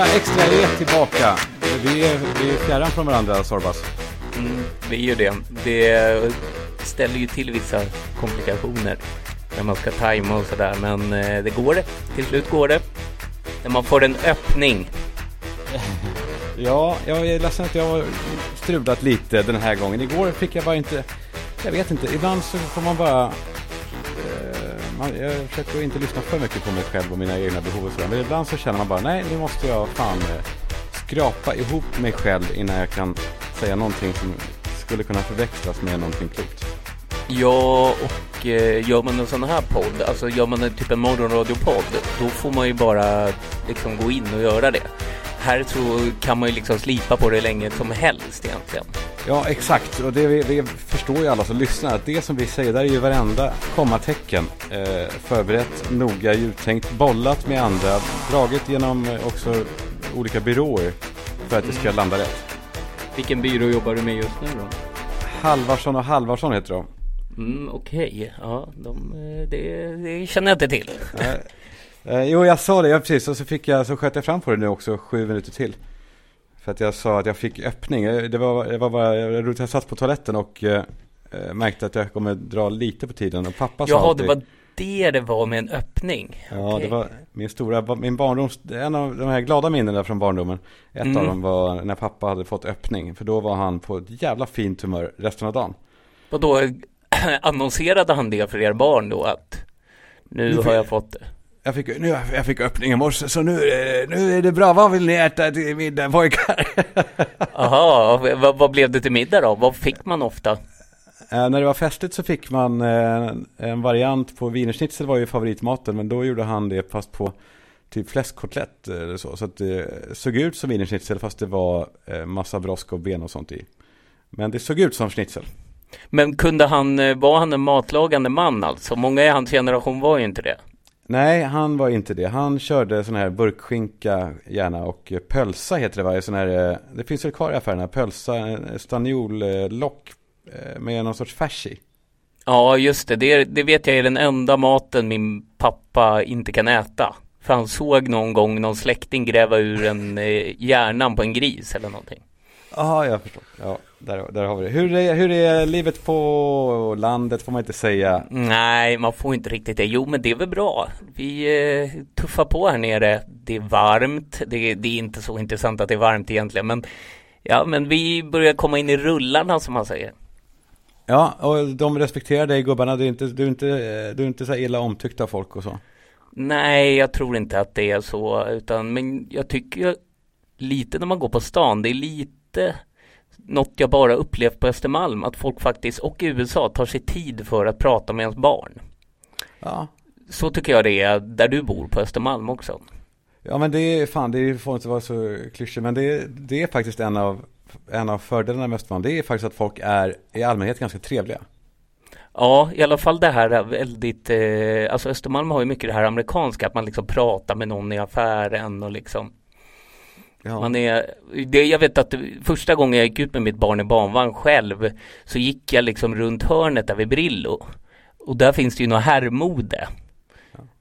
Extra, extra är tillbaka. Vi är, vi är fjärran från varandra, Sorbas. Mm, vi är ju det. Det ställer ju till vissa komplikationer när man ska tajma och sådär. Men eh, det går. Till slut går det. När man får en öppning. Ja, jag är ledsen att jag har strulat lite den här gången. Igår fick jag bara inte... Jag vet inte, ibland så får man bara... Man, jag försöker inte lyssna för mycket på mig själv och mina egna behov och sådär. Men ibland så känner man bara, nej nu måste jag fan eh, skrapa ihop mig själv innan jag kan säga någonting som skulle kunna förväxlas med någonting klokt. Ja, och eh, gör man en sån här podd, alltså gör man en typ en morgonradiopodd, då får man ju bara liksom gå in och göra det. Här så kan man ju liksom slipa på det länge som helst egentligen. Ja, exakt. Och det, vi, det förstår ju alla som lyssnar att det som vi säger där är ju varenda kommatecken eh, förberett, noga ljudtänkt, bollat med andra, draget genom eh, också olika byråer för att det ska landa rätt. Vilken byrå jobbar du med just nu då? Halvarsson och Halvarsson heter de. Mm, Okej, ja, de, eh, det, det känner jag inte till. Eh, jo, jag sa det, ja, precis. Och så, fick jag, så sköt jag fram på det nu också sju minuter till. För att jag sa att jag fick öppning. Eh, Det var, det var bara jag, jag satt på toaletten och eh, eh, märkte att jag kommer dra lite på tiden. Och pappa sa Jaha, alltid, det var det det var med en öppning. Ja, Okej. det var min stora, min barndoms, en av de här glada minnena från barndomen. Ett Mm. av dem var när pappa hade fått öppning. För då var han på ett jävla fint humör resten av dagen. Och då annonserade han det för er barn då att nu har jag fått det. Jag fick, nu, jag fick öppning i morse, så nu, är det- nu är det bra. Vad vill ni äta till middag pojkar? Aha, vad, vad blev det till middag då? Vad fick man ofta? Eh, när det var festligt så fick man eh, en variant på wienerschnitzel var ju favoritmaten. Men då gjorde han det fast på typ fläskkotlett eller så. Så att det såg ut som wienerschnitzel fast det var eh, massa brosk och ben och sånt i. Men det såg ut som schnitzel. Men kunde han, eh, var han en matlagande man alltså? Många i hans generation var ju inte det. Nej, han var inte det. Han körde sån här burkskinka gärna och pölsa heter det va? Sån här, eh, det finns väl kvar i affärerna. Pölsa, eh, staniollock eh, med någon sorts färs i. Ja, just det. det. Det vet jag är den enda maten min pappa inte kan äta. För han såg någon gång någon släkting gräva ur en eh, hjärnan på en gris eller någonting. Ja, jag förstår. Ja, där, där har vi det. Hur är, hur är livet på landet får man inte säga. Nej, man får inte riktigt det. Jo, men det är väl bra. Vi eh, tuffar på här nere. Det är varmt. Det, det är inte så intressant att det är varmt egentligen, men ja, men vi börjar komma in i rullarna som man säger. Ja, och de respekterar dig gubbarna. Du är inte, du är inte, eh, du är inte så illa omtyckt av folk och så. Nej, jag tror inte att det är så, utan men jag tycker lite när man går på stan, det är lite något jag bara upplevt på Östermalm, att folk faktiskt, och i USA, tar sig tid för att prata med ens barn. Ja, Så tycker jag det är där du bor på Östermalm också. ja men det är fan, det får inte vara så klyschigt. Men det, är- det är faktiskt en av, en av fördelarna med Östermalm. Det är faktiskt att folk är i allmänhet ganska trevliga. Ja, i alla fall det här är väldigt, eh, alltså Östermalm har ju mycket det här amerikanska, att man liksom pratar med någon i affären och liksom Ja. Man är, det, jag vet att första gången jag gick ut med mitt barn i barnvagn själv så gick jag liksom runt hörnet där vid Brillo. Och där finns det ju något herrmode.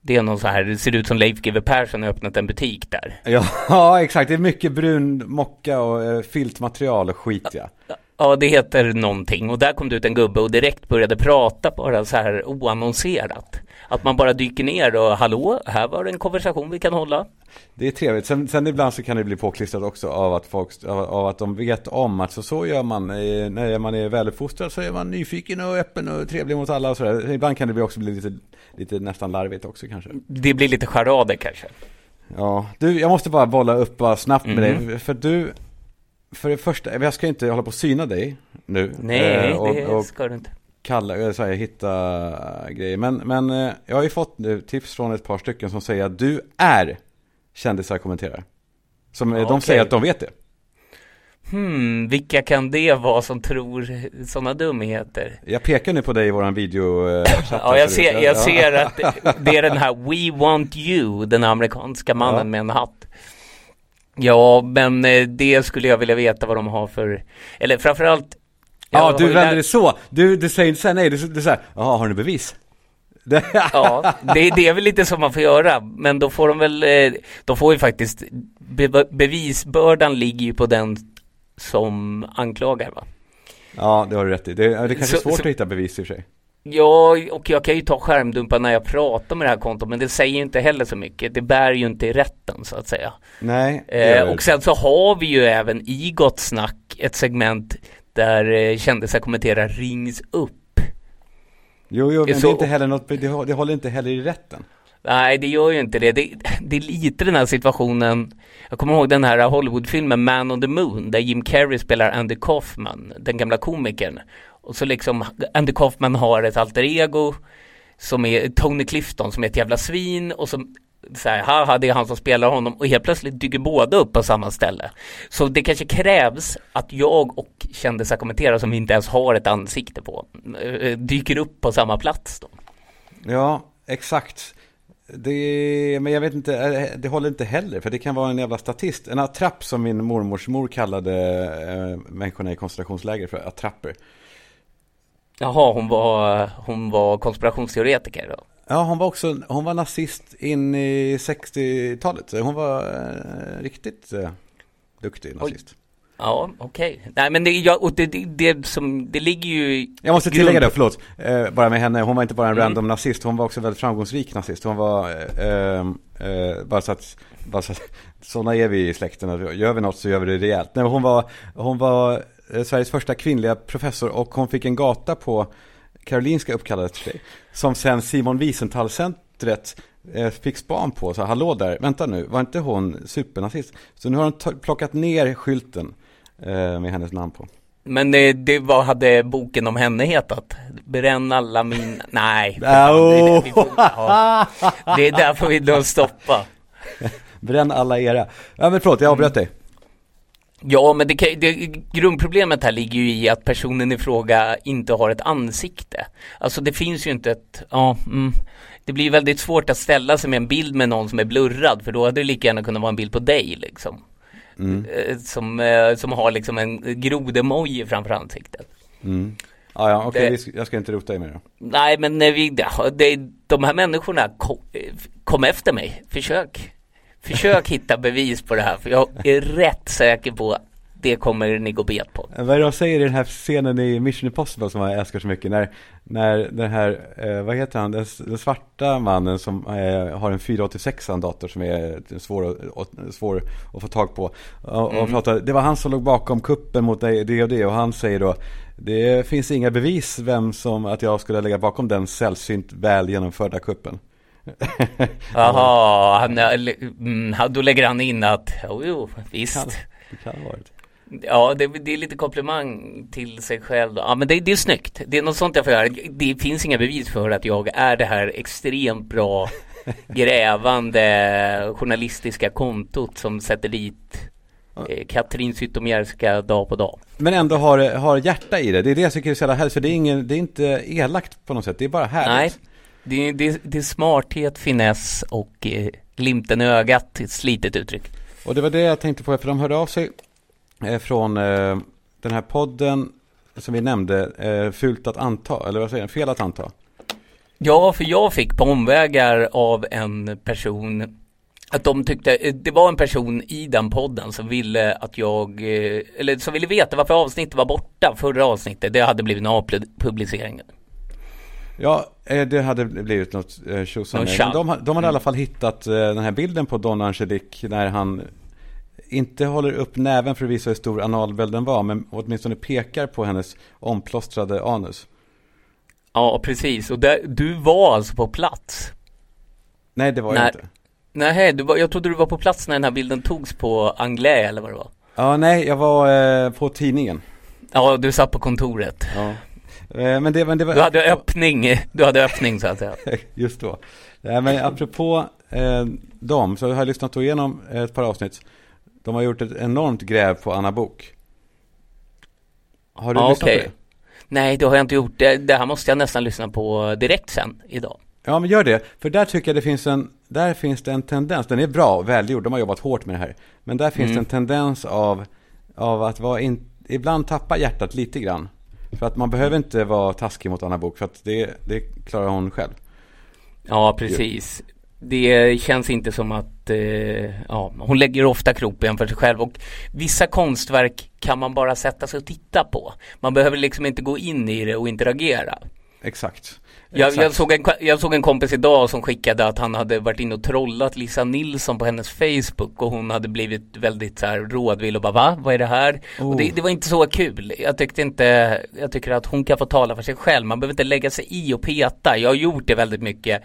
Det är någon så här, det ser ut som Leif GW Persson har öppnat en butik där. Ja, ja, exakt. Det är mycket brun mocka och eh, filtmaterial och skit ja. Ja, det heter någonting. Och där kom det ut en gubbe och direkt började prata bara så här oannonserat. Att man bara dyker ner och hallå, här var det en konversation vi kan hålla. Det är trevligt. Sen, sen ibland så kan det bli påklistrat också av att folk, av, av att de vet om att så, så gör man. Eh, När man är väluppfostrad så är man nyfiken och öppen och trevlig mot alla och sådär. Ibland kan det också bli lite, lite nästan larvigt också kanske. Det blir lite charader kanske. Ja, du, jag måste bara bolla upp bara snabbt med Mhm. dig. För du, för det första, jag ska inte hålla på att syna dig nu. Nej, eh, och, det och ska du inte. kalla, så här, hitta grejer. Men, men eh, jag har ju fått nu tips från ett par stycken som säger att du är kändisar kommenterar. Som, eh, de säger att de vet det. Hmm, vilka kan det vara som tror sådana dumheter? Jag pekar nu på dig i våran video. Ja, jag ser, jag ser att det är den här We Want You, den amerikanska mannen Ja. med en hatt. Ja, men eh, det skulle jag vilja veta vad de har för, eller framförallt Ja, du vänder det så. Du, du säger inte så här, nej, du, du säger, jaha, har ni bevis? ja, det, det är väl lite som man får göra. Men då får de väl, eh, de får ju faktiskt, be, bevisbördan ligger ju på den som anklagar va? Ja, det har du rätt i. Det, det är kanske så, svårt så, att hitta bevis i och för sig. Ja, och jag kan ju ta skärmdumpar när jag pratar med det här kontot, men det säger ju inte heller så mycket. Det bär ju inte i rätten så att säga. Nej. Eh, och sen så har vi ju även i Gott Snack ett segment där eh, kändisar kommenterar rings upp. Jo, jo, men så, det, är inte heller något, det, det håller inte heller i rätten. Nej, det gör ju inte det. det. det. är lite den här situationen. Jag kommer ihåg den här Hollywoodfilmen Man on the Moon där Jim Carrey spelar Andy Kaufman, den gamla komikern. Och så liksom Andy Kaufman har ett alter ego som är Tony Clifton som är ett jävla svin och som så här, haha det är han som spelar honom och helt plötsligt dyker båda upp på samma ställe. Så det kanske krävs att jag och kändisar kommenterar som vi inte ens har ett ansikte på eh, dyker upp på samma plats då. Ja, exakt. Det, men jag vet inte, eh, det håller inte heller för det kan vara en jävla statist. En attrapp som min mormors mor kallade äh, människorna i koncentrationsläger för attrapper. Jaha, hon var, hon var konspirationsteoretiker då? Ja, hon var också, hon var nazist in i 60-talet. Hon var eh, riktigt eh, duktig nazist. Oj. Ja, okej. Okay. Nej, men det, ja, och det, det, det, som, det ligger ju Jag måste tillägga det, förlåt. Eh, bara med henne, hon var inte bara en mm. random nazist, hon var också väldigt framgångsrik nazist. Hon var, eh, eh, bara så att, bara så att, sådana är vi i släkten, gör vi något så gör vi det rejält. Nej, hon var, hon var Sveriges första kvinnliga professor och hon fick en gata på Karolinska uppkallad efter sig. Som sen Simon Wiesenthal-centret eh, fick span på. Så hallå där, vänta nu, var inte hon supernazist? Så nu har de plockat ner skylten eh, med hennes namn på. Men det, det vad hade boken om henne hetat? Bränn alla min... Nej. Fan, det, är det, vi får, ja. det är där får vi då stoppa. Bränn alla era. Ja men förlåt, jag avbröt dig. Ja, men det, det, grundproblemet här ligger ju i att personen i fråga inte har ett ansikte. Alltså det finns ju inte ett, ja, mm, det blir väldigt svårt att ställa sig med en bild med någon som är blurrad för då hade det lika gärna kunnat vara en bild på dig liksom. Mm. Eh, som, eh, som har liksom en grodemoji framför ansiktet. Mm. Ah, ja, okej, okay, jag ska inte rota i mig då. Nej, men vi, det, de här människorna kom, kom efter mig, försök. Försök hitta bevis på det här för jag är rätt säker på att det kommer ni gå bet på. Vad är det de säger i den här scenen i Mission Impossible som jag älskar så mycket när, när den här, eh, vad heter han, den, den svarta mannen som eh, har en 486 dator som är svår, och, svår att få tag på. Och, mm. och pratar, det var han som låg bakom kuppen mot det och det och han säger då det finns inga bevis vem som att jag skulle lägga bakom den sällsynt väl genomförda kuppen. Jaha, han, mm, då lägger han in att, jo, jo visst. Det kan, det kan ha varit. Ja, det, det, är lite komplimang till sig själv. Ja, men det, det är snyggt. Det är något sånt jag får göra. Det finns inga bevis för att jag är det här extremt bra grävande journalistiska kontot som sätter dit eh, Katrin Zytomierska dag på dag. Men ändå har, har hjärta i det. Det är det jag tycker är så jävla härligt. För det är, ingen, det är inte elakt på något sätt. Det är bara härligt. Nej, det, det, det är smarthet, finess och eh, glimten i ögat, ett slitet uttryck. Och det var det jag tänkte på, för de hörde av sig eh, från eh, den här podden som vi nämnde, eh, Fult att anta, eller vad säger jag, fel att anta. Ja, för jag fick på omvägar av en person att de tyckte, eh, det var en person i den podden som ville att jag, eh, eller som ville veta varför avsnittet var borta, förra avsnittet, det hade blivit en avpublicering. Ja, det hade blivit något tjosan. Eh, de, de hade i alla fall hittat eh, den här bilden på Don Angelique när han inte håller upp näven för att visa hur stor analbölden var, men åtminstone pekar på hennes omplåstrade anus. Ja, precis. Och där, du var alltså på plats? Nej, det var nej, jag inte. Nej, du var, jag trodde du var på plats när den här bilden togs på Anglais eller vad det var. Ja, nej, jag var eh, på tidningen. Ja, du satt på kontoret. Ja. Eh, men det, men det var, du hade öppning, du hade öppning så att säga. Just då. Nej, men apropå eh, dem så har jag lyssnat igenom ett par avsnitt. De har gjort ett enormt gräv på Anna Bok. Har du ah, lyssnat okay. på det? Nej, det har jag inte gjort. Det, det här måste jag nästan lyssna på direkt sen idag. Ja, men gör det. För där tycker jag det finns en, där finns det en tendens. Den är bra och välgjord. De har jobbat hårt med det här. Men där finns mm. det en tendens av, av att vara in, ibland tappa hjärtat lite grann. För att man behöver inte vara taskig mot Anna Bok för att det, det klarar hon själv. Ja, precis. Det känns inte som att, eh, ja, hon lägger ofta kroppen för sig själv och vissa konstverk kan man bara sätta sig och titta på. Man behöver liksom inte gå in i det och interagera. Exakt. Jag, jag, såg en, jag såg en kompis idag som skickade att han hade varit inne och trollat Lisa Nilsson på hennes Facebook och hon hade blivit väldigt så här rådvill och bara va? Vad är det här? Oh. Och det, det, var inte så kul. Jag tyckte inte, jag tycker att hon kan få tala för sig själv. Man behöver inte lägga sig i och peta. Jag har gjort det väldigt mycket.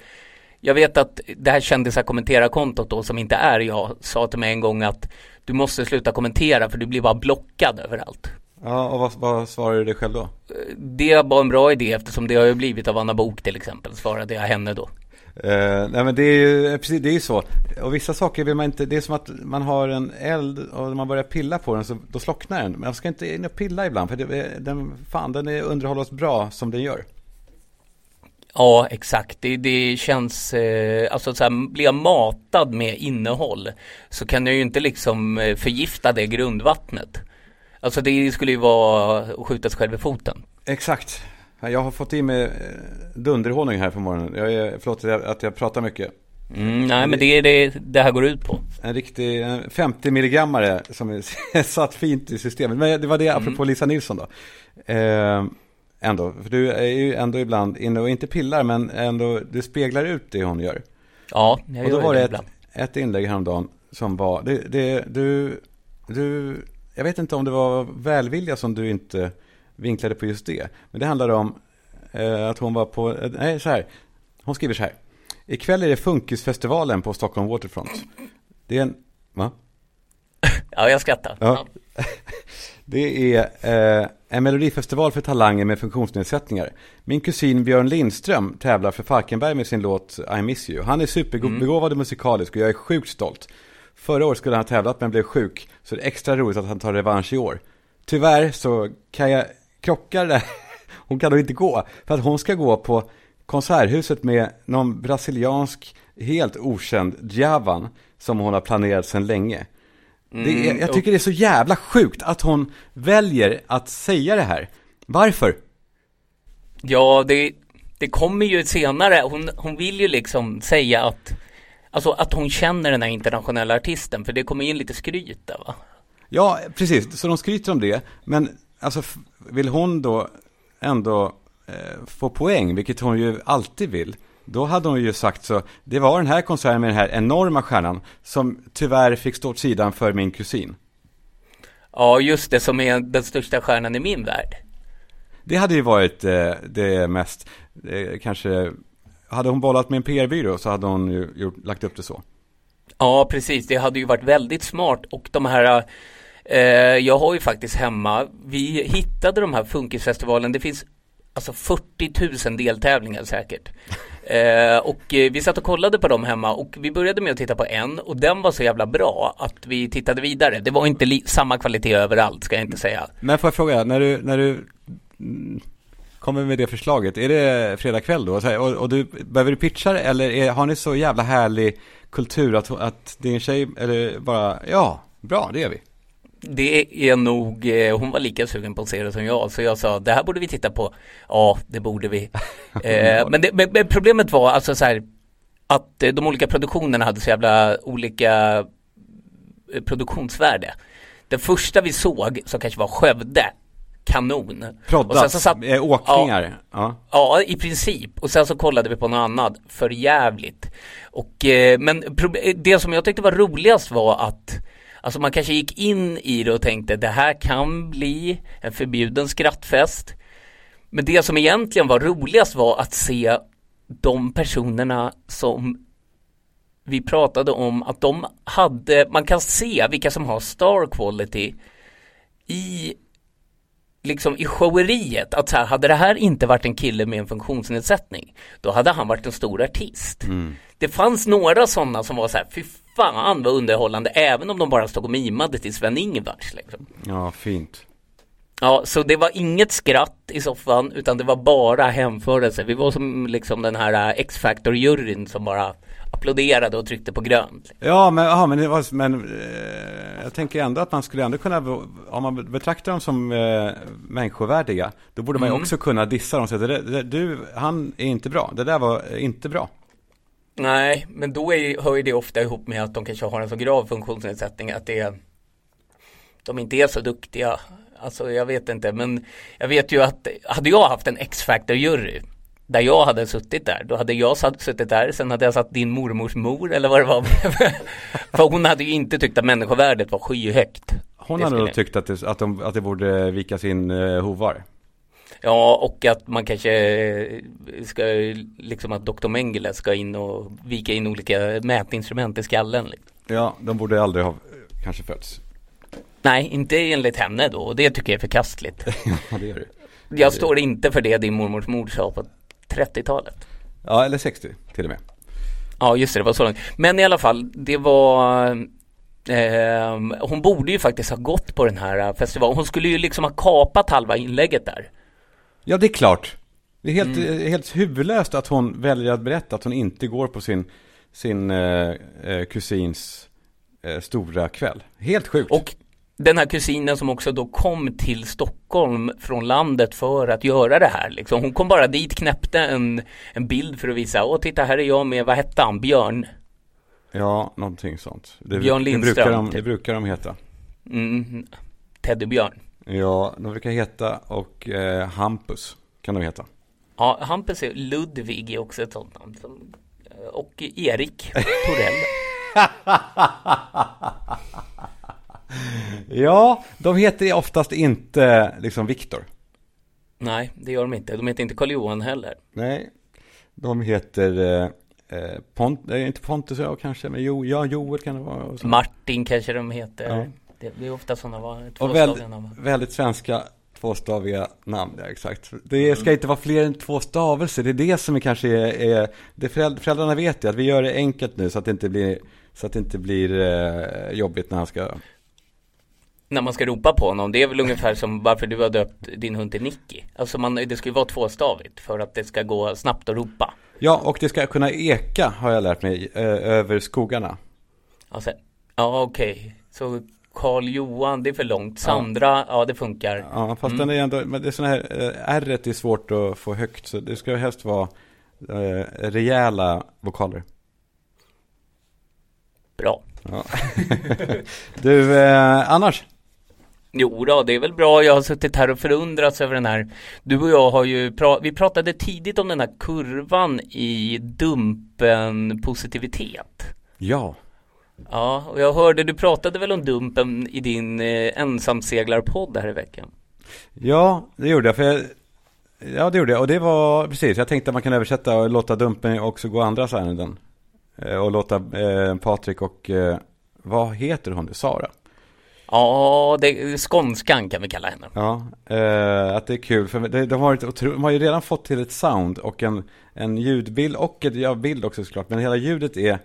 Jag vet att det här kändisar kommentera-kontot då som inte är jag sa till mig en gång att du måste sluta kommentera för du blir bara blockad överallt. Ja, och vad, vad svarade du dig själv då? Det var en bra idé eftersom det har ju blivit av Anna Bok till exempel, svarade jag henne då. Uh, nej men det är ju eh, precis, det är ju så. Och vissa saker vill man inte, det är som att man har en eld och när man börjar pilla på den så då slocknar den. Men man ska inte in och pilla ibland för det, den, fan den underhåller oss bra som den gör. Ja, exakt. Det, det känns, eh, alltså så här, blir jag matad med innehåll så kan jag ju inte liksom eh, förgifta det grundvattnet. Alltså det skulle ju vara att skjuta sig själv i foten. Exakt. Jag har fått i mig eh, dunderhonung här på morgonen. Jag är, förlåt att jag pratar mycket. Mm, nej, men det är det det här går ut på. En riktig 50 milligrammare som är satt fint i systemet. Men det var det apropå mm. Lisa Nilsson då. Eh, ändå, för du är ju ändå ibland inne och inte pillar, men ändå, du speglar ut det hon gör. Ja, jag Och då gör var det, det ett, ibland. ett inlägg häromdagen som var, det, det, du, du jag vet inte om det var välvilja som du inte vinklade på just det. Men det handlade om eh, att hon var på, eh, nej så här. Hon skriver så här. Ikväll är det Funkisfestivalen på Stockholm Waterfront. Det är en, va? Ja, jag skrattar. Ja. Det är eh, en melodifestival för talanger med funktionsnedsättningar. Min kusin Björn Lindström tävlar för Falkenberg med sin låt I miss you. Han är superbegåvad och musikalisk och jag är sjukt stolt. Förra året skulle han ha tävlat men blev sjuk, så det är extra roligt att han tar revansch i år. Tyvärr så kan jag krocka det Hon kan nog inte gå, för att hon ska gå på Konserthuset med någon brasiliansk, helt okänd Javan som hon har planerat sedan länge. Mm, det är, jag tycker det är så jävla sjukt att hon väljer att säga det här. Varför? Ja, det, det kommer ju senare. Hon, hon vill ju liksom säga att Alltså att hon känner den här internationella artisten, för det kommer in lite skryt där va? Ja, precis. Så de skryter om det. Men alltså, vill hon då ändå eh, få poäng, vilket hon ju alltid vill, då hade hon ju sagt så, det var den här konserten med den här enorma stjärnan som tyvärr fick stå åt sidan för min kusin. Ja, just det, som är den största stjärnan i min värld. Det hade ju varit eh, det mest, eh, kanske hade hon bollat med en PR-byrå så hade hon ju gjort, lagt upp det så. Ja, precis. Det hade ju varit väldigt smart och de här eh, jag har ju faktiskt hemma, vi hittade de här Funkisfestivalen, det finns alltså 40 000 deltävlingar säkert. Eh, och eh, vi satt och kollade på dem hemma och vi började med att titta på en och den var så jävla bra att vi tittade vidare. Det var inte samma kvalitet överallt ska jag inte säga. Men får jag fråga, när du, när du kommer med det förslaget, är det fredag kväll då? Och, och du, behöver du pitcha det eller är, har ni så jävla härlig kultur att, att din tjej, eller bara, ja, bra, det gör vi. Det är nog, eh, hon var lika sugen på att se det som jag, så jag sa det här borde vi titta på. Ja, det borde vi. eh, men, det, men, problemet var alltså så här, att eh, de olika produktionerna hade så jävla olika eh, produktionsvärde. Den första vi såg, som kanske var Skövde, kanon. Proddat, så satt, åkningar. Ja, ja. ja, i princip. Och sen så kollade vi på något annat, för jävligt. Och, eh, men det som jag tyckte var roligast var att Alltså man kanske gick in i det och tänkte det här kan bli en förbjuden skrattfest. Men det som egentligen var roligast var att se de personerna som vi pratade om att de hade, man kan se vilka som har star quality i liksom i showeriet att så här, hade det här inte varit en kille med en funktionsnedsättning då hade han varit en stor artist. Mm. Det fanns några sådana som var så här, fy fan vad underhållande även om de bara stod och mimade till Sven-Ingvars liksom. Ja, fint. Ja, så det var inget skratt i soffan utan det var bara hemförelse. Vi var som liksom den här äh, X-Factor-juryn som bara applåderade och tryckte på grönt. Ja, men, aha, men, var, men eh, jag tänker ändå att man skulle ändå kunna, om man betraktar dem som eh, människovärdiga, då borde man ju mm. också kunna dissa dem och säga, det, det, du, han är inte bra, det där var inte bra. Nej, men då är, hör ju det ofta ihop med att de kanske har en så grav funktionsnedsättning att det de inte är så duktiga. Alltså jag vet inte, men jag vet ju att hade jag haft en X-Factor-jury där jag hade suttit där, då hade jag suttit där, sen hade jag satt din mormors mor eller vad det var. För hon hade ju inte tyckt att människovärdet var skyhögt. Hon hade nog tyckt att det, att, de, att det borde vikas in uh, hovar. Ja, och att man kanske eh, ska, liksom att Dr. Mengele ska in och vika in olika mätinstrument i skallen. Liksom. Ja, de borde aldrig ha eh, kanske fötts. Nej, inte enligt henne då, och det tycker jag är förkastligt. ja, det gör det. Jag står inte för det din mormors mor sa på 30-talet. Ja, eller 60 till och med. Ja, just det, det var så långt. Men i alla fall, det var eh, Hon borde ju faktiskt ha gått på den här festivalen. Hon skulle ju liksom ha kapat halva inlägget där. Ja, det är klart. Det är helt, mm. helt huvudlöst att hon väljer att berätta att hon inte går på sin, sin eh, eh, kusins eh, stora kväll. Helt sjukt. Och den här kusinen som också då kom till Stockholm från landet för att göra det här. Liksom. Hon kom bara dit, knäppte en, en bild för att visa, åh titta här är jag med, vad hette han, Björn? Ja, någonting sånt. Det, Björn Lindström. Det brukar de, det brukar de heta. Mm, Teddybjörn. Ja, de brukar heta och eh, Hampus kan de heta. Ja, Hampus är Ludvig är också ett sånt namn. Eh, och Erik Torell. ja, de heter oftast inte liksom Viktor. Nej, det gör de inte. De heter inte Karl-Johan heller. Nej, de heter eh, eh Pont, eh, inte Pontus ja, kanske, men jo, ja, Joel kan det vara. Martin kanske de heter. Ja. Det, det, är ofta sådana Och väldigt, väldigt svenska tvåstaviga namn, ja exakt. Det mm. ska inte vara fler än två stavelser, det är det som är kanske är, är det föräldrarna vet ju, att vi gör det enkelt nu så att det inte blir, så att det inte blir eh, jobbigt när han ska när man ska ropa på honom. Det är väl ungefär som varför du har döpt din hund till Nicky. Alltså man, det ska ju vara tvåstavigt för att det ska gå snabbt att ropa. Ja, och det ska kunna eka har jag lärt mig eh, över skogarna. Alltså, ja, okej. Okay. Så Karl Johan, det är för långt. Sandra, ja, ja det funkar. Ja, fast mm. den är ändå, men det är sån här, eh, R är svårt att få högt. Så det ska helst vara eh, rejäla vokaler. Bra. Ja. du, eh, annars? Jo då, det är väl bra. Jag har suttit här och förundrats över den här. Du och jag har ju, pra vi pratade tidigt om den här kurvan i dumpen positivitet. Ja. Ja, och jag hörde du pratade väl om dumpen i din eh, ensamseglarpodd här i veckan. Ja, det gjorde jag. För jag, ja, det gjorde jag. Och det var precis. Jag tänkte att man kan översätta och låta dumpen också gå andra ärenden. Eh, och låta eh, Patrik och eh, vad heter hon? Sara? Ja, det, skånskan kan vi kalla henne. Ja, eh, att det är kul. För det, de, har varit otro, de har ju redan fått till ett sound och en, en ljudbild och ett, ja, bild också såklart. Men hela ljudet är,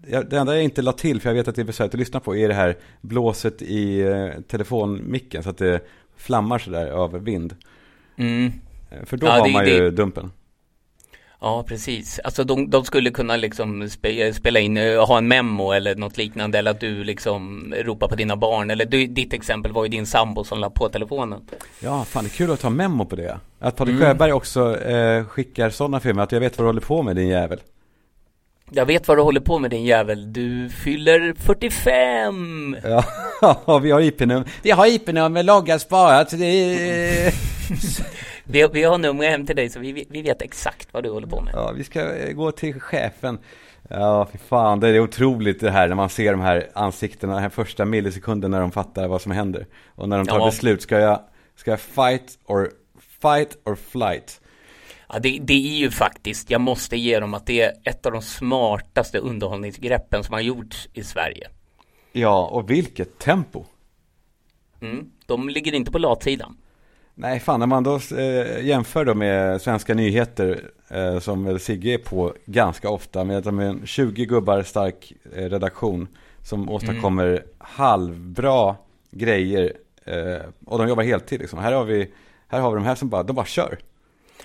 det enda jag inte la till, för jag vet att det är besvärligt att lyssna på, är det här blåset i eh, telefonmicken. Så att det flammar sådär av vind. Mm. Eh, för då ja, har det, man ju det... dumpen. Ja, precis. Alltså de, de skulle kunna liksom spe, spela in, eh, ha en memo eller något liknande eller att du liksom ropar på dina barn eller du, ditt exempel var ju din sambo som la på telefonen. Ja, fan det är kul att ta memo på det. Att Patrik mm. Sjöberg också eh, skickar sådana filmer, att jag vet vad du håller på med din jävel. Jag vet vad du håller på med din jävel. Du fyller 45! Ja, vi har IP-nummer. Vi har IP-nummer, loggat, sparat. Det är... vi, vi har nummer hem till dig så vi, vi vet exakt vad du håller på med. Ja, vi ska eh, gå till chefen. Ja, fy fan, det är otroligt det här när man ser de här ansiktena, den här första millisekunden när de fattar vad som händer. Och när de tar ja. beslut, ska jag, ska jag fight or fight or flight? Ja, det, det, är ju faktiskt, jag måste ge dem att det är ett av de smartaste underhållningsgreppen som har gjorts i Sverige. Ja, och vilket tempo! Mm, de ligger inte på latsidan. Nej, fan när man då eh, jämför då med svenska nyheter eh, som väl Sigge är på ganska ofta med en 20 gubbar stark eh, redaktion som åstadkommer mm. halvbra grejer eh, och de jobbar heltid liksom. Här har vi, här har vi de här som bara, de bara kör.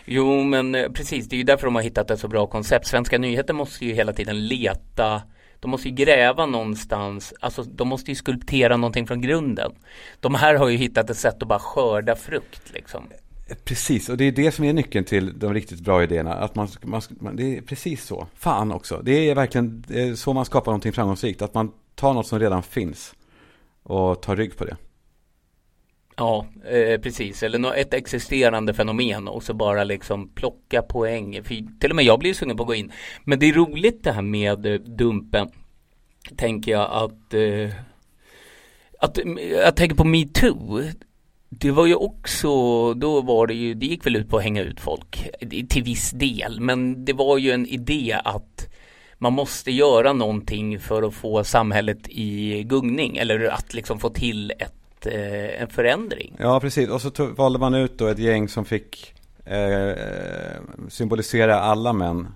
Jo, men eh, precis, det är ju därför de har hittat ett så bra koncept. Svenska nyheter måste ju hela tiden leta de måste ju gräva någonstans, alltså de måste ju skulptera någonting från grunden. De här har ju hittat ett sätt att bara skörda frukt liksom. Precis, och det är det som är nyckeln till de riktigt bra idéerna. Att man, man, det är precis så. Fan också. Det är verkligen det är så man skapar någonting framgångsrikt. Att man tar något som redan finns och tar rygg på det. Ja, eh, precis. Eller ett existerande fenomen och så bara liksom plocka poäng. För till och med jag blir sugen på att gå in. Men det är roligt det här med eh, Dumpen. Tänker jag att, eh, att jag tänker på metoo. Det var ju också, då var det ju, det gick väl ut på att hänga ut folk till viss del. Men det var ju en idé att man måste göra någonting för att få samhället i gungning eller att liksom få till ett eh, en förändring. Ja, precis. Och så tog, valde man ut då ett gäng som fick eh, symbolisera alla män.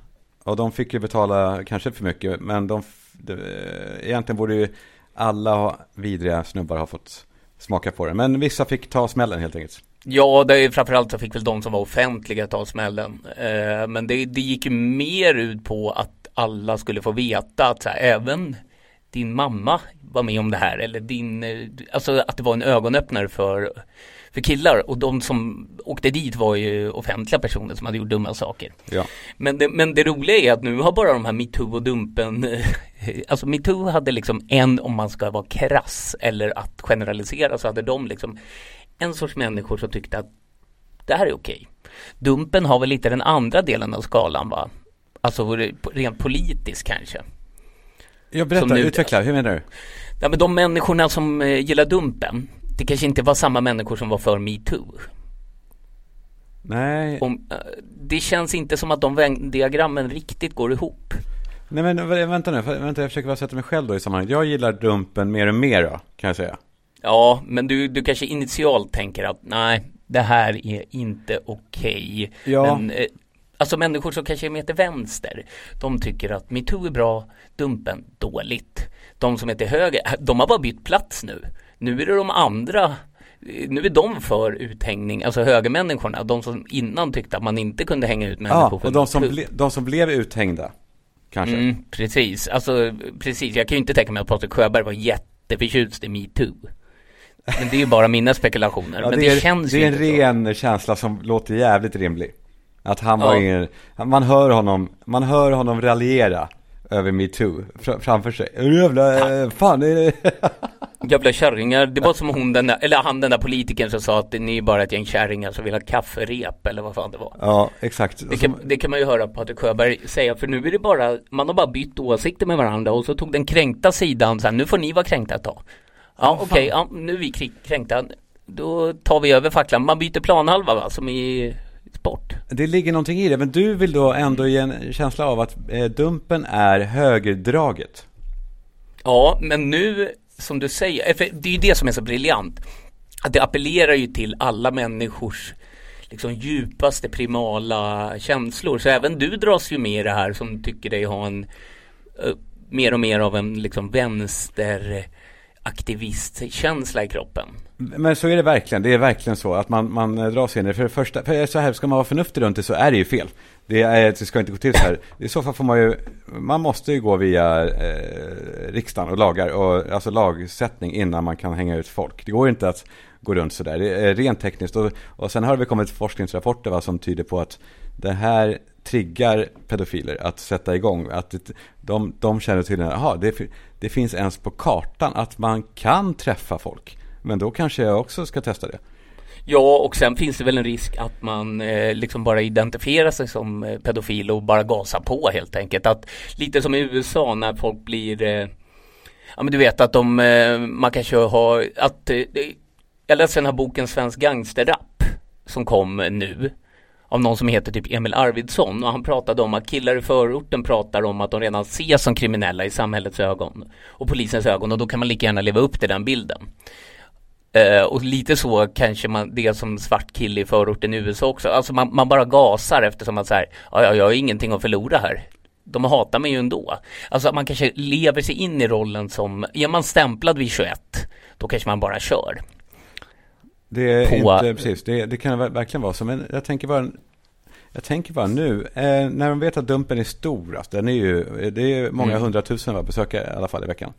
Och de fick ju betala kanske för mycket, men de, de, egentligen borde ju alla vidriga snubbar ha fått smaka på det. Men vissa fick ta smällen helt enkelt. Ja, det är framförallt så fick väl de som var offentliga ta smällen. Eh, men det, det gick ju mer ut på att alla skulle få veta att så här, även din mamma var med om det här eller din, eh, alltså att det var en ögonöppnare för, för killar och de som åkte dit var ju offentliga personer som hade gjort dumma saker. Ja. Men, det, men det roliga är att nu har bara de här metoo och dumpen, alltså metoo hade liksom en, om man ska vara krass eller att generalisera så hade de liksom en sorts människor som tyckte att det här är okej. Dumpen har väl lite den andra delen av skalan va? Alltså rent politiskt kanske. Jag berättar, nu, utveckla, hur menar du? Ja, men de människorna som eh, gillar Dumpen, det kanske inte var samma människor som var för metoo. Nej. Om, eh, det känns inte som att de diagrammen riktigt går ihop. Nej men vänta nu, vänta jag försöker bara sätta mig själv då i sammanhanget. Jag gillar Dumpen mer och mer då, kan jag säga. Ja, men du, du kanske initialt tänker att nej, det här är inte okej. Okay. Ja. Men eh, Alltså människor som kanske är mer till vänster. De tycker att metoo är bra, Dumpen dåligt. De som är till höger, de har bara bytt plats nu. Nu är det de andra nu är de för uthängning, alltså högermänniskorna, de som innan tyckte att man inte kunde hänga ut människor ja, och de som, ble, de som blev uthängda, kanske? Mm, precis, alltså precis, jag kan ju inte tänka mig att Patrik Sjöberg var jätteförtjust i metoo. Men det är ju bara mina spekulationer. ja, men det, det är, känns Det är en ren så. känsla som låter jävligt rimlig. Att han var ja. ingen, man hör honom, man hör honom raljera över metoo framför sig. Jävla, ja. fan är det? Jävla kärringar, det var som hon den där, eller han den där politikern som sa att ni är bara ett gäng kärringar som vill ha kafferep eller vad fan det var. Ja, exakt. Det kan, det kan man ju höra Patrik Sjöberg säga för nu är det bara, man har bara bytt åsikter med varandra och så tog den kränkta sidan så här, nu får ni vara kränkta ett tag. Ja okej, okay, ja, nu är vi kränkta, då tar vi över facklan, man byter planhalva va, som i sport. Det ligger någonting i det, men du vill då ändå ge en känsla av att eh, Dumpen är högerdraget. Ja, men nu som du säger, för det är ju det som är så briljant. Att det appellerar ju till alla människors liksom djupaste primala känslor. Så även du dras ju med i det här som tycker dig ha en uh, mer och mer av en liksom vänster aktivistkänsla i kroppen. Men så är det verkligen. Det är verkligen så att man, man eh, dras in i det. För det första, för så här, ska man vara förnuftig runt det så är det ju fel. Det, är, eh, det ska inte gå till så här. I så fall får man ju, man måste ju gå via eh, riksdagen och lagar, och, alltså lagsättning innan man kan hänga ut folk. Det går inte att gå runt så där. Det är rent tekniskt. Och, och sen har det kommit forskningsrapporter va, som tyder på att det här triggar pedofiler att sätta igång. Att de, de känner tydligen, jaha, det, det finns ens på kartan att man kan träffa folk. Men då kanske jag också ska testa det. Ja, och sen finns det väl en risk att man eh, liksom bara identifierar sig som eh, pedofil och bara gasar på helt enkelt. Att lite som i USA när folk blir eh, Ja men du vet att de, eh, man kanske har, att eh, Jag läste den här boken Svensk gangsterrap som kom nu av någon som heter typ Emil Arvidsson och han pratade om att killar i förorten pratar om att de redan ses som kriminella i samhällets ögon och polisens ögon och då kan man lika gärna leva upp till den bilden. Uh, och lite så kanske man, det som svart kille i förorten i USA också. Alltså man, man bara gasar eftersom man säger, ja, jag har ingenting att förlora här. De hatar mig ju ändå. Alltså man kanske lever sig in i rollen som, är man stämplad vid 21, då kanske man bara kör. Det är på... inte, precis, det, det kan verkligen vara så. Men jag tänker bara, jag tänker bara nu, eh, när de vet att Dumpen är stor, alltså, den är ju, det är många mm. hundratusen besökare i alla fall i veckan.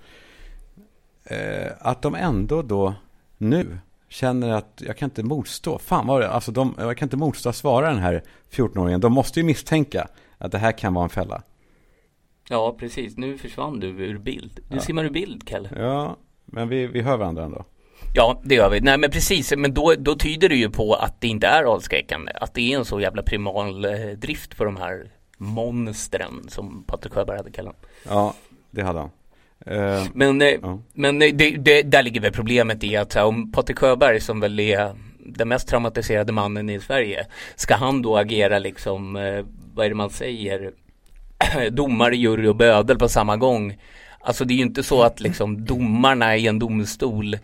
Eh, att de ändå då nu känner att jag kan inte motstå. Fan vad det, alltså de, jag kan inte motstå att svara den här 14-åringen. De måste ju misstänka att det här kan vara en fälla. Ja, precis. Nu försvann du ur bild. Nu ja. simmar ur bild, Kalle. Ja, men vi, vi hör varandra ändå. Ja, det gör vi. Nej, men precis. Men då, då tyder det ju på att det inte är avskräckande. Att det är en så jävla primal eh, drift på de här monstren som Patrik Sjöberg hade kallat. Ja, det hade han. Uh, men uh. men det, det, där ligger väl problemet i att om Patrik Sjöberg som väl är den mest traumatiserade mannen i Sverige. Ska han då agera liksom, vad är det man säger, domare, jury och bödel på samma gång. Alltså det är ju inte så att liksom domarna i en domstol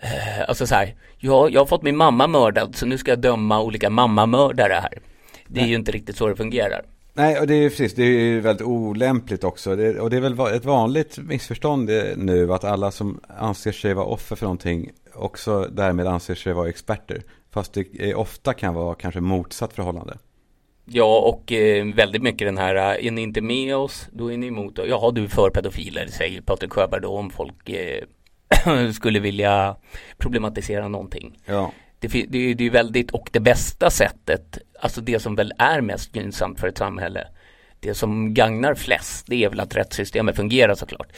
eh, Alltså så här, ja, jag har fått min mamma mördad så nu ska jag döma olika mammamördare här. Det är Nej. ju inte riktigt så det fungerar. Nej, och det är precis, det är väldigt olämpligt också. Det, och det är väl ett vanligt missförstånd nu att alla som anser sig vara offer för någonting också därmed anser sig vara experter. Fast det ofta kan vara kanske motsatt förhållande. Ja, och eh, väldigt mycket den här, eh, är ni inte med oss, då är ni emot oss. Jaha, du är för pedofiler, säger Patrik Sjöberg då om folk eh, skulle vilja problematisera någonting. Ja. Det, det, är ju väldigt, och det bästa sättet, alltså det som väl är mest gynnsamt för ett samhälle, det som gagnar flest, det är väl att rättssystemet fungerar såklart.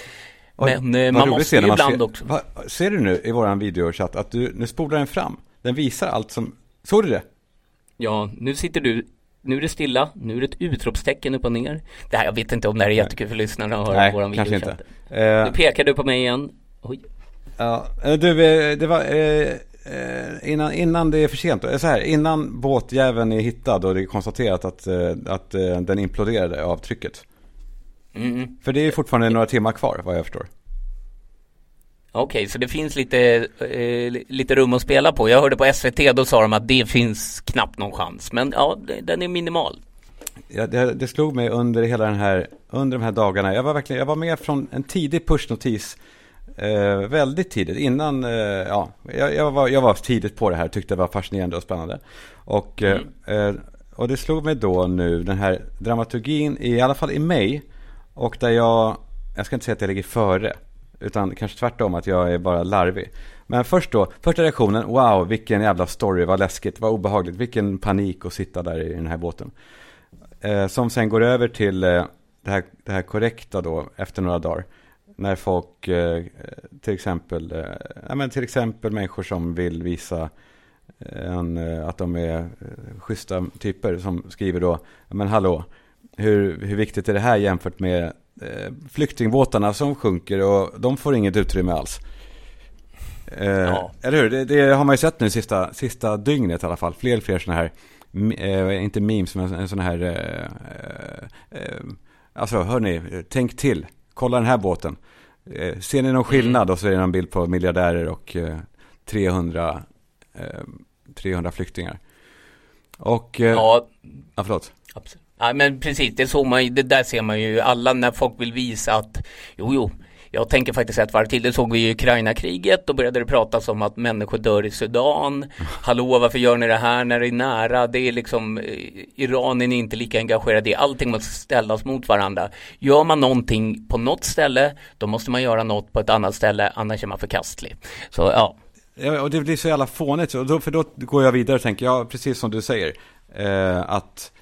Men eh, man måste ju ibland ser, också. Va, ser du nu i våran videochatt att du, nu spolar den fram. Den visar allt som, såg du det? Ja, nu sitter du nu är det stilla, nu är det ett utropstecken upp och ner. Det här, jag vet inte om det här är jättekul för lyssnarna att höra Nej, våran kanske inte. Uh, nu pekar du på mig igen. Oj. Ja, uh, du, eh, det var uh, innan, innan det är för sent, så här, innan båtjäveln är hittad och det är konstaterat att, att den imploderade av trycket. Mm. För det är fortfarande några timmar kvar, vad jag förstår. Okej, okay, så det finns lite, eh, lite rum att spela på. Jag hörde på SVT, då sa de att det finns knappt någon chans. Men ja, den är minimal. Ja, det, det, slog mig under hela den här, under de här dagarna. Jag var verkligen, jag var med från en tidig pushnotis. Eh, väldigt tidigt, innan, eh, ja, jag, jag, var, jag var tidigt på det här, tyckte det var fascinerande och spännande. Och, mm. eh, och det slog mig då nu, den här dramaturgin, i alla fall i mig, och där jag, jag ska inte säga att jag ligger före, utan kanske tvärtom att jag är bara larvig. Men först då, första reaktionen, wow, vilken jävla story, vad läskigt, vad obehagligt, vilken panik att sitta där i den här båten. Eh, som sen går över till eh, det, här, det här korrekta då, efter några dagar. När folk, eh, till exempel, eh, ja, men till exempel människor som vill visa eh, en, att de är schyssta typer som skriver då, men hallå, hur, hur viktigt är det här jämfört med flyktingbåtarna som sjunker och de får inget utrymme alls. Ja. Eller hur? Det, det, har man ju sett nu sista, sista dygnet i alla fall. Fler och fler sådana här, inte memes, men en sån här, alltså hörni, tänk till. Kolla den här båten. Eh, ser ni någon skillnad? Mm. Och så är det en bild på miljardärer och 300, 300 flyktingar. Och, ja, ja förlåt. Absolut. Ja men precis, det, såg man, det där ser man ju alla när folk vill visa att jo jo jag tänker faktiskt ett varv till, det såg vi i Ukraina-kriget, då började det pratas om att människor dör i Sudan. Hallå, varför gör ni det här när det är nära? Det är liksom, eh, Iran är inte lika engagerade i, allting måste ställas mot varandra. Gör man någonting på något ställe, då måste man göra något på ett annat ställe, annars är man förkastlig. Så ja. Ja, och det blir så jävla fånigt, för då går jag vidare och tänker, ja, precis som du säger, eh, att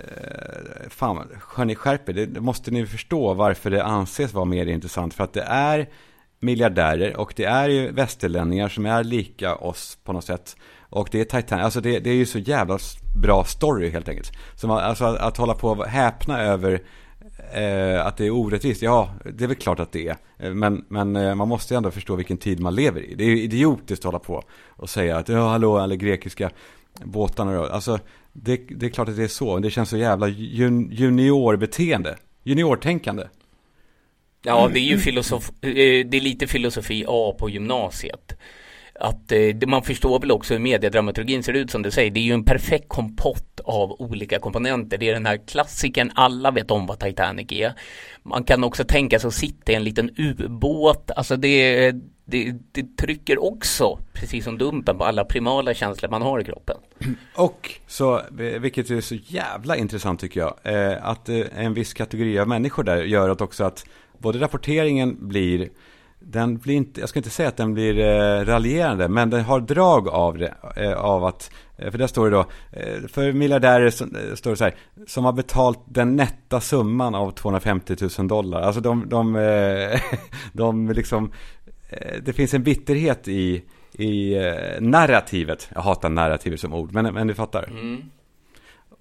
Eh, fan, hörni skärp er, det måste ni förstå varför det anses vara mer intressant. För att det är miljardärer och det är ju västerlänningar som är lika oss på något sätt. Och det är Titanic, alltså det, det är ju så jävla bra story helt enkelt. Så man, alltså att, att hålla på och häpna över eh, att det är orättvist, ja det är väl klart att det är. Eh, men, men eh, man måste ju ändå förstå vilken tid man lever i. Det är ju idiotiskt att hålla på och säga att ja hallå, eller grekiska båtarna då. Alltså det, det är klart att det är så. Det känns så jävla jun, juniorbeteende. Juniortänkande. Ja, det är ju filosof, eh, det är lite filosofi A på gymnasiet. Att eh, man förstår väl också hur mediedramaturgin ser ut som du säger. Det är ju en perfekt kompott av olika komponenter. Det är den här klassiken, alla vet om vad Titanic är. Man kan också tänka sig att sitta i en liten ubåt. Alltså det, det, det trycker också, precis som Dumpen, på alla primala känslor man har i kroppen. Och så, eh, vilket är så jävla intressant tycker jag, eh, att eh, en viss kategori av människor där gör att också att både rapporteringen blir den blir inte, jag ska inte säga att den blir eh, raljerande, men den har drag av det, eh, av att, för där står det då, eh, för miljardärer står det så här, som har betalt den nätta summan av 250 000 dollar. Alltså de, de, de liksom, det finns en bitterhet i, i narrativet. Jag hatar narrativet som ord, men, men du fattar. Mm.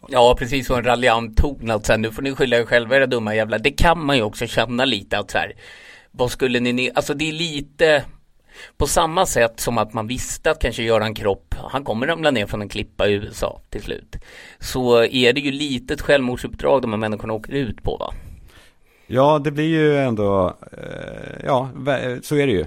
Ja, precis så en raljant ton att sen nu får ni skylla er själva era dumma jävlar. Det kan man ju också känna lite att så här, vad skulle ni, alltså det är lite på samma sätt som att man visste att kanske Göran Kropp, han kommer ramla ner från en klippa i USA till slut. Så är det ju lite ett självmordsuppdrag de här människorna åker ut på va? Ja, det blir ju ändå, eh, ja, så är det ju.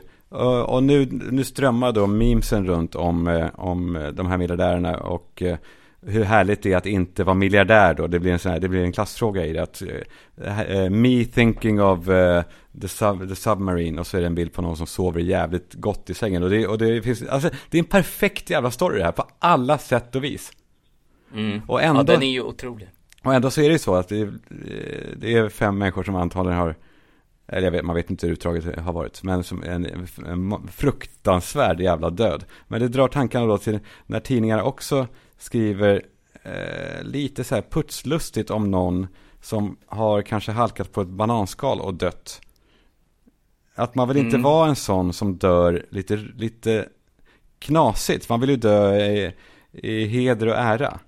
Och nu, nu strömmar då memesen runt om, eh, om de här miljardärerna och eh, hur härligt det är att inte vara miljardär då. Det blir en, sån här, det blir en klassfråga i det. Att, uh, me thinking of uh, the, sub, the submarine och så är det en bild på någon som sover jävligt gott i sängen. Och det, och det, finns, alltså, det är en perfekt jävla story det här på alla sätt och vis. Mm. Och ändå, ja, den är ju otrolig. Och ändå så är det så att det, det är fem människor som antagligen har eller vet, man vet inte hur utdraget har varit, men som en, en fruktansvärd jävla död. Men det drar tankarna då till när tidningar också skriver eh, lite så här putslustigt om någon som har kanske halkat på ett bananskal och dött. Att man vill inte mm. vara en sån som dör lite, lite knasigt. Man vill ju dö i, i heder och ära.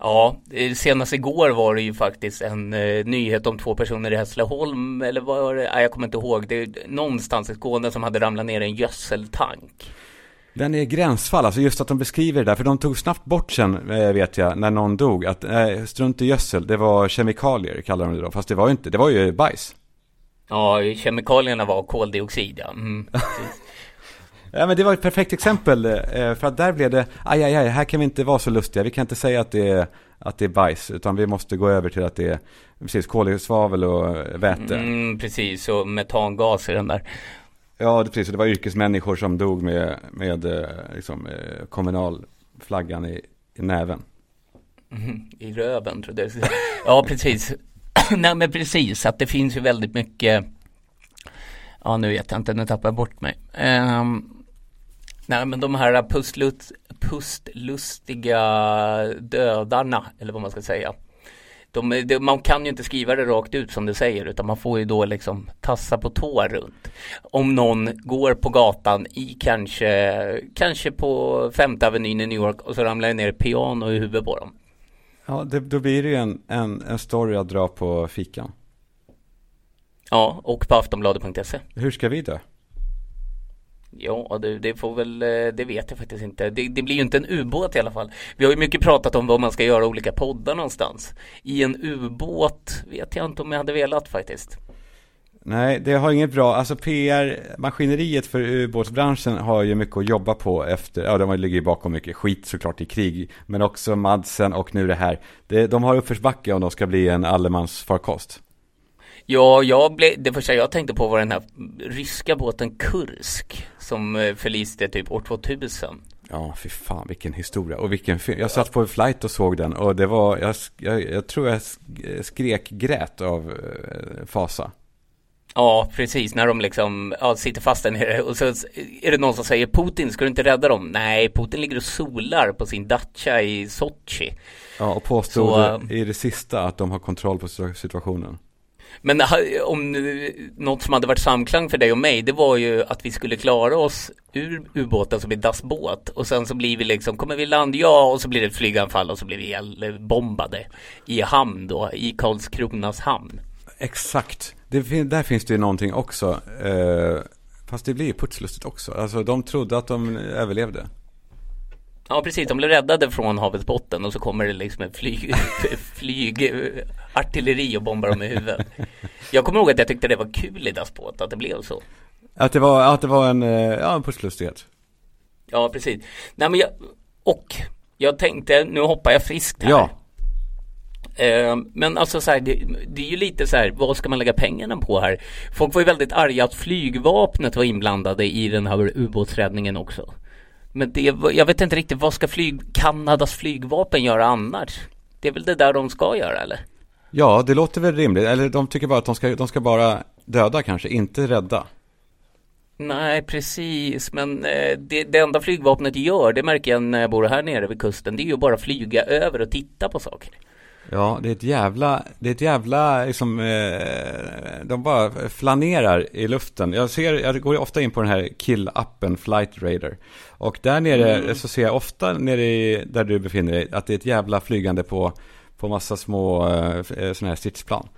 Ja, senast igår var det ju faktiskt en eh, nyhet om två personer i Hässleholm eller vad var det? Nej, jag kommer inte ihåg. Det är någonstans i Skåne som hade ramlat ner i en gödseltank. Den är gränsfall, alltså just att de beskriver det där, för de tog snabbt bort sen, eh, vet jag, när någon dog, att äh, strunt i gödsel, det var kemikalier, kallar de det då, fast det var ju inte, det var ju bajs. Ja, kemikalierna var koldioxid, ja. Mm, ja, men det var ett perfekt exempel, eh, för att där blev det, aj, aj, aj, här kan vi inte vara så lustiga, vi kan inte säga att det är, att det är bajs, utan vi måste gå över till att det är, precis, koldioxid, och väte. Mm, precis, och metangas i den där. Ja, det, precis. Det var yrkesmänniskor som dog med, med eh, liksom, eh, kommunalflaggan i, i näven. Mm, I röven, trodde jag. Ja, precis. Nej, men precis. Att det finns ju väldigt mycket. Ja, nu vet jag inte. Nu tappar jag bort mig. Um, nej, men de här pustlust, pustlustiga dödarna, eller vad man ska säga de, de, man kan ju inte skriva det rakt ut som du säger utan man får ju då liksom tassa på tå runt. Om någon går på gatan i kanske, kanske på femte avenyn i New York och så ramlar det ner piano i huvudet på dem. Ja, det, då blir det ju en, en, en story att dra på fikan. Ja, och på aftonbladet.se. Hur ska vi dö? Ja, det, det, får väl, eh, det vet jag faktiskt inte. Det, det, blir ju inte en ubåt i alla fall. Vi har ju mycket pratat om vad man ska göra olika poddar någonstans. I en ubåt vet jag inte om jag hade velat faktiskt. Nej, det har inget bra, alltså PR-maskineriet för ubåtsbranschen har ju mycket att jobba på efter, ja de ligger ju bakom mycket skit såklart i krig, men också Madsen och nu det här. Det, de har uppförsbacke om de ska bli en allemansfarkost. Ja, jag blev, det första jag tänkte på var den här ryska båten Kursk som eh, förliste typ år 2000. Ja, fy fan vilken historia och vilken film. Jag satt på en flight och såg den och det var, jag, jag, jag tror jag skrek grät av eh, fasa. Ja, precis. När de liksom ja, sitter fast där nere och så är det någon som säger Putin, ska du inte rädda dem? Nej, Putin ligger och solar på sin dacha i Sochi. Ja, och påstod så, i det sista att de har kontroll på situationen. Men om något som hade varit samklang för dig och mig, det var ju att vi skulle klara oss ur ubåten som blir dassbåt och sen så blir vi liksom, kommer vi land? Ja, och så blir det ett flyganfall och så blir vi bombade i hamn då, i Karlskronas hamn. Exakt, det, där finns det ju någonting också. Eh, fast det blir ju putslustigt också. Alltså de trodde att de överlevde. Ja precis, de blev räddade från havets botten och så kommer det liksom ett flyg, flyg artilleri och bombar dem i huvudet. Jag kommer ihåg att jag tyckte det var kul i Dassbåt, att det blev så. Att det var, att det var en, eh, ja, en pusslustighet. Ja, precis. Nej men jag, och jag tänkte, nu hoppar jag friskt här. Ja. Eh, men alltså så här, det, det, är ju lite så här, vad ska man lägga pengarna på här? Folk var ju väldigt arga att flygvapnet var inblandade i den här ubåtsräddningen också. Men det, jag vet inte riktigt, vad ska flyg, Kanadas flygvapen göra annars? Det är väl det där de ska göra eller? Ja, det låter väl rimligt. Eller de tycker bara att de ska, de ska bara döda kanske, inte rädda. Nej, precis. Men eh, det, det enda flygvapnet gör, det märker jag när jag bor här nere vid kusten, det är ju bara flyga över och titta på saker. Ja, det är ett jävla, det är ett jävla, liksom, eh, de bara flanerar i luften. Jag ser, jag går ofta in på den här kill-appen Flight Radar. Och där nere mm. så ser jag ofta nere i, där du befinner dig, att det är ett jävla flygande på, på massa små eh, sådana här stridsplan.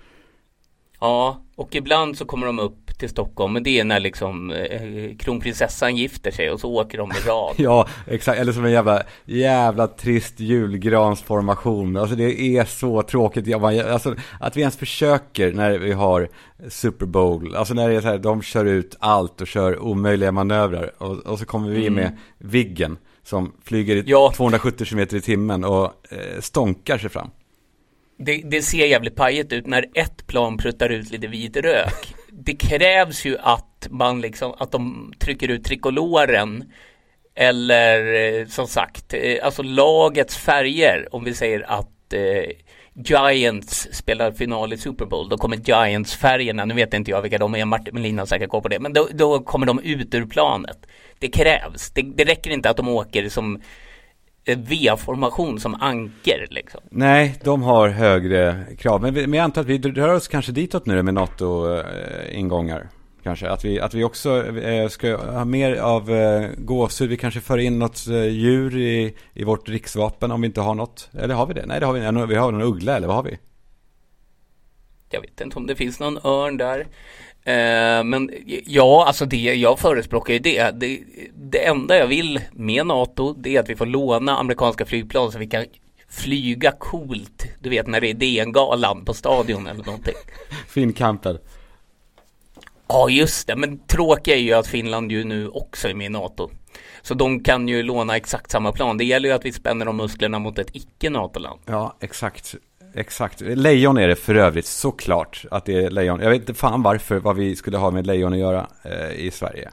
Ja, och ibland så kommer de upp till Stockholm, men det är när liksom eh, kronprinsessan gifter sig och så åker de i rad. ja, exakt, eller som en jävla, jävla trist julgransformation. Alltså det är så tråkigt, alltså att vi ens försöker när vi har Super Bowl, alltså när det är så här, de kör ut allt och kör omöjliga manövrar och, och så kommer vi mm. med Viggen som flyger i ja. 270 km i timmen och eh, stånkar sig fram det, det, ser jävligt pajigt ut när ett plan pruttar ut lite vit rök. Det krävs ju att man liksom, att de trycker ut trikoloren eller eh, som sagt, eh, alltså lagets färger. Om vi säger att eh, Giants spelar final i Super Bowl, då kommer Giants-färgerna, nu vet inte jag vilka de är, Martin Melin har säkert koll på det, men då, då, kommer de ut ur planet. Det krävs, det, det räcker inte att de åker som V-formation som anker liksom. Nej, de har högre krav. Men, men jag antar att vi rör oss kanske ditåt nu med NATO-ingångar. Kanske att vi, att vi också eh, ska ha mer av eh, gåshud. Vi kanske för in något eh, djur i, i vårt riksvapen om vi inte har något. Eller har vi det? Nej, det har vi Vi har någon uggla eller vad har vi? Jag vet inte om det finns någon örn där. Eh, men ja, alltså det, jag förespråkar ju det. det. det. enda jag vill med NATO, det är att vi får låna amerikanska flygplan så vi kan flyga coolt. Du vet när det är DN-galan på stadion eller någonting. Finnkamper. Ja, just det. Men tråkiga är ju att Finland ju nu också är med i NATO. Så de kan ju låna exakt samma plan. Det gäller ju att vi spänner de musklerna mot ett icke NATO-land. Ja, exakt exakt. Lejon är det för övrigt, såklart att det är lejon. Jag vet inte fan varför, vad vi skulle ha med lejon att göra eh, i Sverige.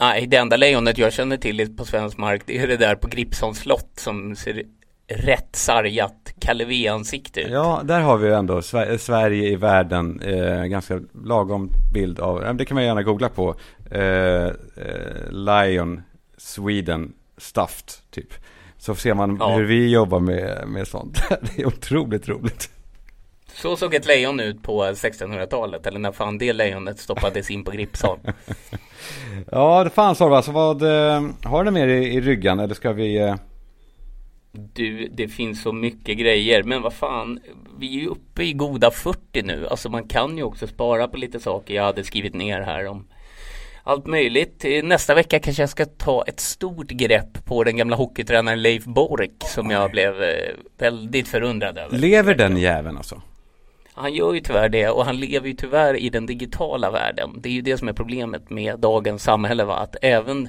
Nej, det enda lejonet jag känner till på svensk mark, det är det där på Gripsholms slott som ser rätt sargat Kalle ansikte ut. Ja, där har vi ändå Sverige i världen, eh, ganska lagom bild av, det kan man gärna googla på, eh, eh, Lion Sweden Stuffed, typ. Så ser man ja. hur vi jobbar med, med sånt. Det är otroligt roligt. Så såg ett lejon ut på 1600-talet eller när fan det lejonet stoppades in på Gripsholm. ja, det fanns Orva. Så vad, eh, har du mer i, i ryggan eller ska vi? Eh... Du, det finns så mycket grejer. Men vad fan, vi är ju uppe i goda 40 nu. Alltså man kan ju också spara på lite saker jag hade skrivit ner här om allt möjligt. Nästa vecka kanske jag ska ta ett stort grepp på den gamla hockeytränaren Leif Bork som jag blev eh, väldigt förundrad över. Lever den jäveln alltså? Han gör ju tyvärr det och han lever ju tyvärr i den digitala världen. Det är ju det som är problemet med dagens samhälle va? att även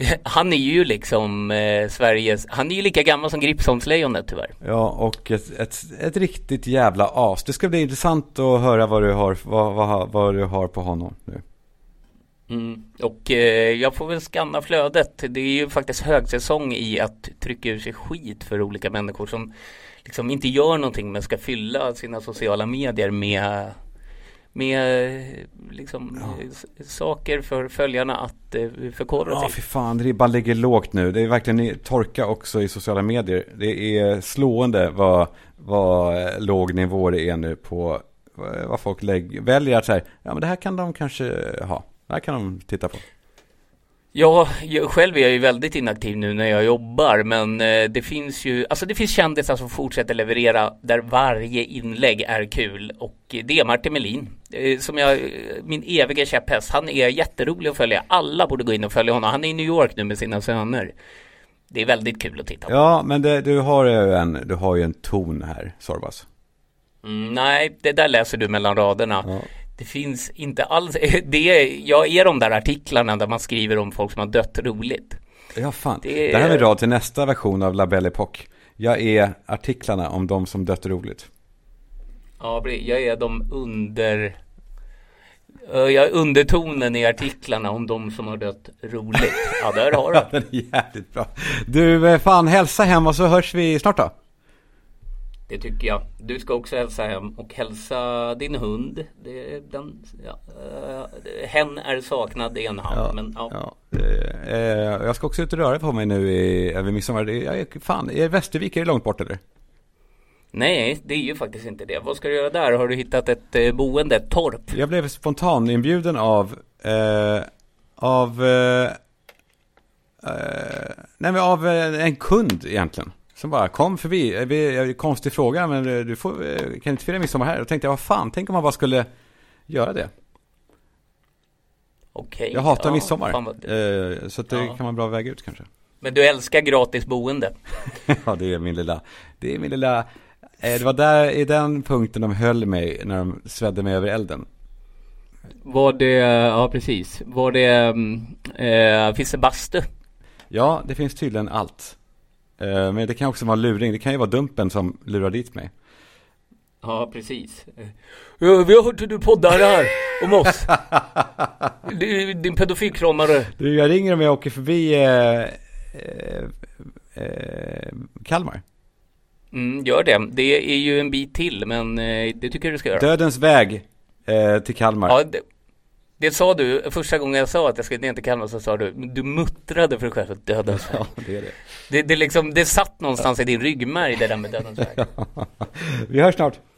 han är ju liksom eh, Sveriges, han är ju lika gammal som Gripsholmslejonet tyvärr. Ja, och ett, ett, ett, riktigt jävla as. Det ska bli intressant att höra vad du har, vad, vad, vad du har på honom nu. Mm. Och eh, jag får väl skanna flödet. Det är ju faktiskt högsäsong i att trycka ur sig skit för olika människor som liksom inte gör någonting men ska fylla sina sociala medier med med liksom ja. saker för följarna att eh, förkovra sig. Ja, fy fan, ribban ligger lågt nu. Det är verkligen torka också i sociala medier. Det är slående vad, vad eh, låg nivå det är nu på vad folk lägger, väljer att säga, ja men det här kan de kanske ha. Det här kan de titta på. Ja, jag, själv är jag ju väldigt inaktiv nu när jag jobbar men eh, det finns ju, alltså det finns kändisar som fortsätter leverera där varje inlägg är kul och det är Martin Melin eh, som jag, min eviga käpphäst, han är jätterolig att följa, alla borde gå in och följa honom, han är i New York nu med sina söner. Det är väldigt kul att titta på. Ja, men det, du, har ju en, du har ju en ton här, Sorbas. Mm, nej, det där läser du mellan raderna. Ja. Det finns inte alls, det är, jag är de där artiklarna där man skriver om folk som har dött roligt. Ja, fan. Det, är... det här är bra till nästa version av La Belle Époque. Jag är artiklarna om de som dött roligt. Ja, jag är de under... Jag är undertonen i artiklarna om de som har dött roligt. Ja, där har du. den är jävligt bra. Du, eh, fan hälsa hem och så hörs vi snart då. Det tycker jag. Du ska också hälsa hem och hälsa din hund. Det, den, ja, uh, hen är saknad, är en han. Ja, men, ja. ja. Uh, jag ska också ut och röra på mig nu i, över midsommar. Jag fan, är Västervik, är det långt bort eller? Nej, det är ju faktiskt inte det. Vad ska du göra där? Har du hittat ett eh, boende, ett torp? Jag blev spontan inbjuden av, eh, av, eh, eh nej men av en kund egentligen. Som bara kom förbi. Är en konstig fråga, men du får, kan inte fira midsommar här? Då tänkte jag, vad fan, tänk om man bara skulle göra det. Okej. Okay, jag hatar ja, midsommar. Vad... så det ja. kan man bra väga ut kanske. Men du älskar gratis boende? ja, det är min lilla, det är min lilla Eh, det var där, i den punkten de höll mig när de svedde mig över elden. Var det, ja precis. Var det, eh, finns det bastu? Ja, det finns tydligen allt. Eh, men det kan också vara luring. Det kan ju vara Dumpen som lurar dit mig. Ja, precis. Ja, vi har hört hur du poddar här om oss. din pedofilkramare. Du, jag ringer om jag åker förbi eh, eh, eh Kalmar. Mm, gör det. Det är ju en bit till, men eh, det tycker jag du ska göra. Dödens väg eh, till Kalmar. Ja, det, det, sa du, första gången jag sa att jag skulle ner till Kalmar så sa du, du muttrade för dig själv att dödens väg. Ja, det är det. Det, det, liksom, det satt någonstans i din ryggmärg det där med dödens väg. Vi hörs snart.